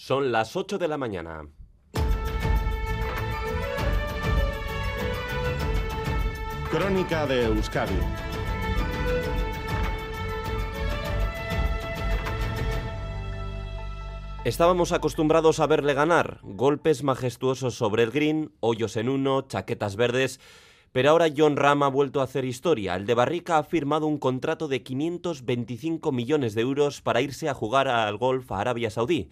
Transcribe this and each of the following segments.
Son las 8 de la mañana. Crónica de Euskadi. Estábamos acostumbrados a verle ganar, golpes majestuosos sobre el green, hoyos en uno, chaquetas verdes, pero ahora John Ram ha vuelto a hacer historia. El de Barrica ha firmado un contrato de 525 millones de euros para irse a jugar al golf a Arabia Saudí.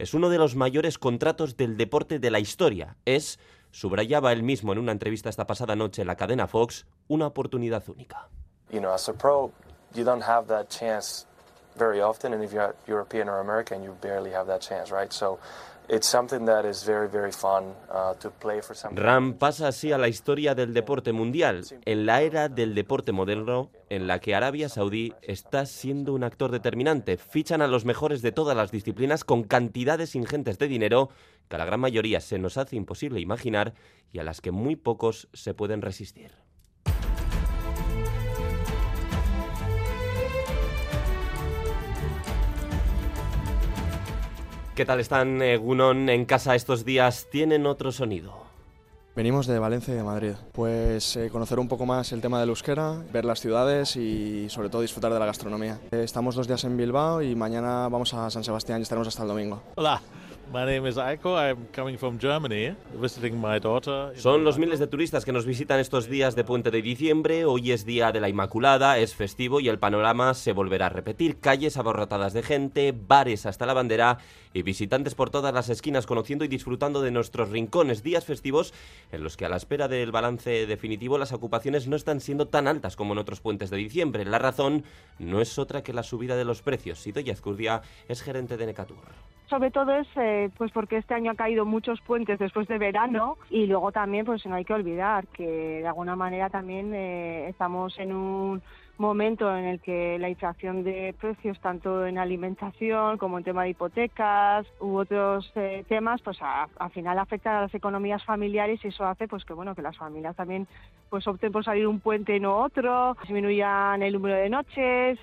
Es uno de los mayores contratos del deporte de la historia. Es, subrayaba él mismo en una entrevista esta pasada noche en la cadena Fox, una oportunidad única. You know, as a pro, you don't have that chance very often, and if you're European or American, you barely have that chance, right? So Ram pasa así a la historia del deporte mundial, en la era del deporte moderno, en la que Arabia Saudí está siendo un actor determinante. Fichan a los mejores de todas las disciplinas con cantidades ingentes de dinero que a la gran mayoría se nos hace imposible imaginar y a las que muy pocos se pueden resistir. ¿Qué tal están, eh, Gunon, en casa estos días? ¿Tienen otro sonido? Venimos de Valencia y de Madrid. Pues eh, conocer un poco más el tema del euskera, ver las ciudades y sobre todo disfrutar de la gastronomía. Eh, estamos dos días en Bilbao y mañana vamos a San Sebastián y estaremos hasta el domingo. Hola, my name is Aiko. I'm coming from Germany, visiting my daughter. Son los miles de turistas que nos visitan estos días de puente de diciembre. Hoy es día de la Inmaculada, es festivo y el panorama se volverá a repetir. Calles abarrotadas de gente, bares hasta la bandera y visitantes por todas las esquinas conociendo y disfrutando de nuestros rincones. Días festivos en los que a la espera del balance definitivo las ocupaciones no están siendo tan altas como en otros puentes de diciembre. La razón no es otra que la subida de los precios. Sidoya Azcurdia es gerente de Necatur sobre todo es eh, pues porque este año ha caído muchos puentes después de verano y luego también pues no hay que olvidar que de alguna manera también eh, estamos en un momento en el que la inflación de precios tanto en alimentación como en tema de hipotecas u otros eh, temas pues a- al final afectan a las economías familiares y eso hace pues que bueno que las familias también pues opten por salir un puente y no otro disminuyan el número de noches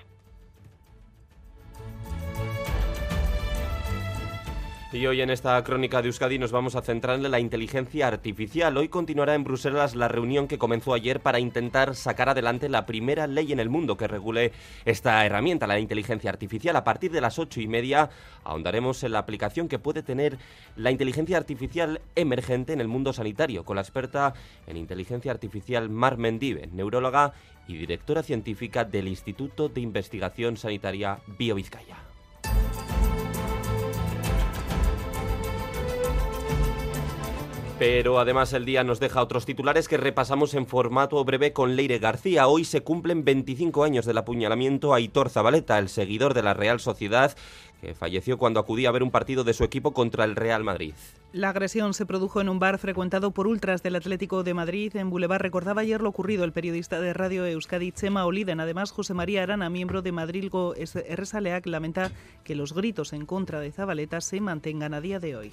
Y hoy en esta crónica de Euskadi nos vamos a centrar en la inteligencia artificial. Hoy continuará en Bruselas la reunión que comenzó ayer para intentar sacar adelante la primera ley en el mundo que regule esta herramienta, la inteligencia artificial. A partir de las ocho y media ahondaremos en la aplicación que puede tener la inteligencia artificial emergente en el mundo sanitario, con la experta en inteligencia artificial Mar Mendive, neuróloga y directora científica del Instituto de Investigación Sanitaria BioVizcaya. Pero además el día nos deja otros titulares que repasamos en formato breve con Leire García. Hoy se cumplen 25 años del apuñalamiento a Aitor Zabaleta, el seguidor de la Real Sociedad, que falleció cuando acudía a ver un partido de su equipo contra el Real Madrid. La agresión se produjo en un bar frecuentado por ultras del Atlético de Madrid en Boulevard. Recordaba ayer lo ocurrido el periodista de Radio Euskadi Chema Oliden. Además, José María Arana, miembro de Madrilgo Erresaleac, lamenta que los gritos en contra de Zabaleta se mantengan a día de hoy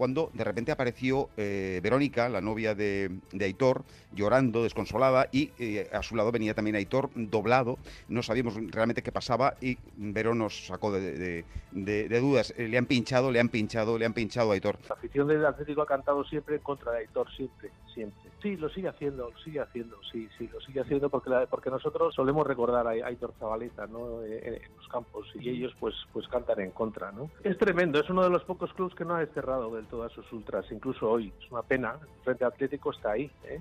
cuando de repente apareció eh, Verónica, la novia de, de, Aitor, llorando, desconsolada, y eh, a su lado venía también Aitor doblado. No sabíamos realmente qué pasaba y Verón nos sacó de, de, de, dudas. Eh, le han pinchado, le han pinchado, le han pinchado a Aitor. La afición del Atlético ha cantado siempre en contra de Aitor, siempre, siempre. Sí, lo sigue haciendo, lo sigue haciendo, sí, sí, lo sigue haciendo porque, la, porque nosotros solemos recordar a Aitor Zabaleta ¿no? en, en, los campos y ellos pues, pues cantan en contra. ¿no? Es tremendo, es uno de los pocos clubes que no ha desterrado del todo a sus ultras, incluso hoy. Es una pena, el Frente Atlético está ahí, ¿eh?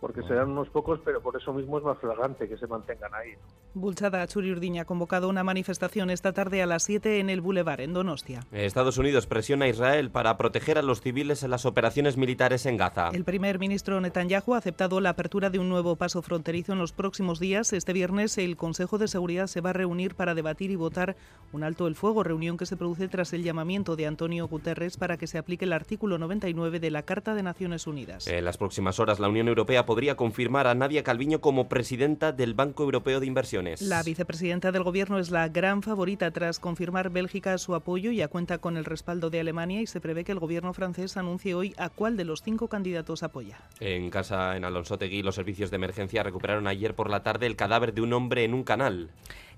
Porque serán unos pocos, pero por eso mismo es más flagrante que se mantengan ahí. Bulchada Churi Urdiña ha convocado una manifestación esta tarde a las 7 en el Boulevard, en Donostia. Estados Unidos presiona a Israel para proteger a los civiles en las operaciones militares en Gaza. El primer ministro Netanyahu ha aceptado la apertura de un nuevo paso fronterizo en los próximos días. Este viernes el Consejo de Seguridad se va a reunir para debatir y votar un alto el fuego, reunión que se produce tras el llamamiento de Antonio Guterres para que se aplique el artículo 99 de la Carta de Naciones Unidas. En las próximas horas la Unión Europea podría confirmar a Nadia Calviño como presidenta del Banco Europeo de Inversiones. La vicepresidenta del Gobierno es la gran favorita tras confirmar Bélgica su apoyo. Ya cuenta con el respaldo de Alemania y se prevé que el Gobierno francés anuncie hoy a cuál de los cinco candidatos apoya. En casa, en Alonsotegui, los servicios de emergencia recuperaron ayer por la tarde el cadáver de un hombre en un canal.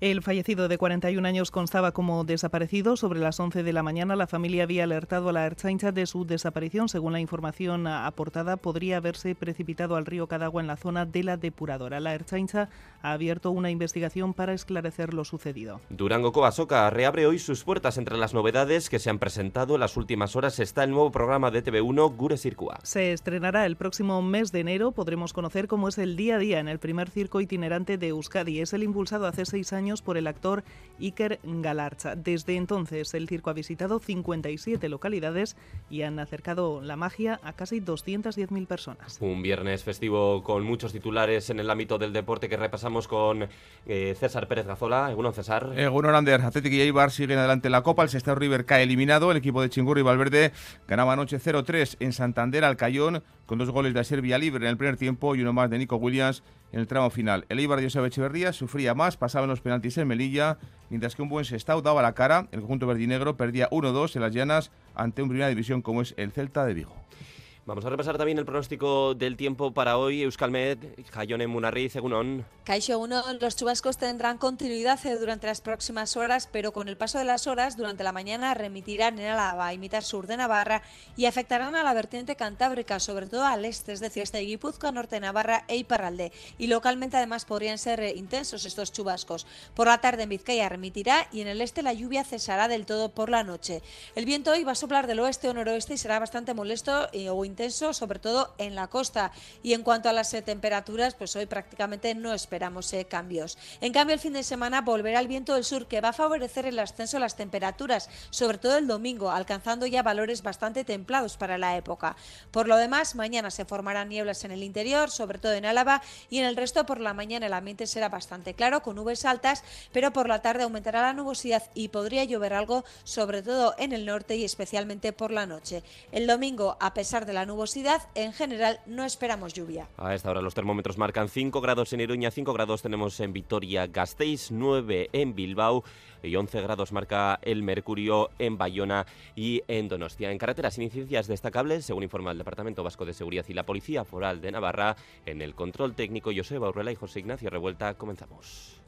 El fallecido de 41 años constaba como desaparecido. Sobre las 11 de la mañana la familia había alertado a la Ertzaintza de su desaparición. Según la información aportada, podría haberse precipitado al río Cadagua en la zona de la depuradora. La Ertzaintza ha abierto una investigación para esclarecer lo sucedido. Durango Covasoca reabre hoy sus puertas. Entre las novedades que se han presentado en las últimas horas está el nuevo programa de TV1 Gure Circua. Se estrenará el próximo mes de enero. Podremos conocer cómo es el día a día en el primer circo itinerante de Euskadi. Es el impulsado hace seis años por el actor Iker Galarcha. Desde entonces, el circo ha visitado 57 localidades y han acercado la magia a casi 210.000 personas. Un viernes festivo con muchos titulares en el ámbito del deporte que repasamos con eh, César Pérez Gazola. Eguno, César. Eguno, Ander. Atlético y Eibar siguen adelante en la Copa. El Sestao River cae eliminado. El equipo de Chingurri y Valverde ganaba anoche 0-3 en Santander al Cayón con dos goles de Serbia Libre en el primer tiempo y uno más de Nico Williams en el tramo final. El Eibar de Echeverría sufría más, pasaban los penaltis en Melilla, mientras que un buen Sestao daba la cara. El conjunto verdinegro perdía 1-2 en las llanas ante un primera división como es el Celta de Vigo. Vamos a repasar también el pronóstico del tiempo para hoy. Euskalmed, Jayone Munarri, Egunon. Caixo 1, los chubascos tendrán continuidad eh, durante las próximas horas, pero con el paso de las horas, durante la mañana remitirán en Álava y mitad sur de Navarra y afectarán a la vertiente cantábrica, sobre todo al este, es decir, este Guipúzcoa, norte de Navarra e Iparralde. Y localmente además podrían ser eh, intensos estos chubascos. Por la tarde en Vizcaya remitirá y en el este la lluvia cesará del todo por la noche. El viento hoy va a soplar del oeste o noroeste y será bastante molesto eh, o intenso, sobre todo en la costa. Y en cuanto a las eh, temperaturas, pues hoy prácticamente no esperamos eh, cambios. En cambio, el fin de semana volverá el viento del sur que va a favorecer el ascenso de las temperaturas, sobre todo el domingo, alcanzando ya valores bastante templados para la época. Por lo demás, mañana se formarán nieblas en el interior, sobre todo en Álava, y en el resto por la mañana el ambiente será bastante claro, con nubes altas, pero por la tarde aumentará la nubosidad y podría llover algo, sobre todo en el norte y especialmente por la noche. El domingo, a pesar de la nubosidad, en general no esperamos lluvia. A esta hora los termómetros marcan 5 grados en Iruña, 5 grados tenemos en Vitoria-Gasteiz, 9 en Bilbao y 11 grados marca el mercurio en Bayona y en Donostia. En carreteras incidencias destacables, según informa el Departamento Vasco de Seguridad y la Policía Foral de Navarra, en el control técnico Joseba Urrela y José Ignacio Revuelta, comenzamos.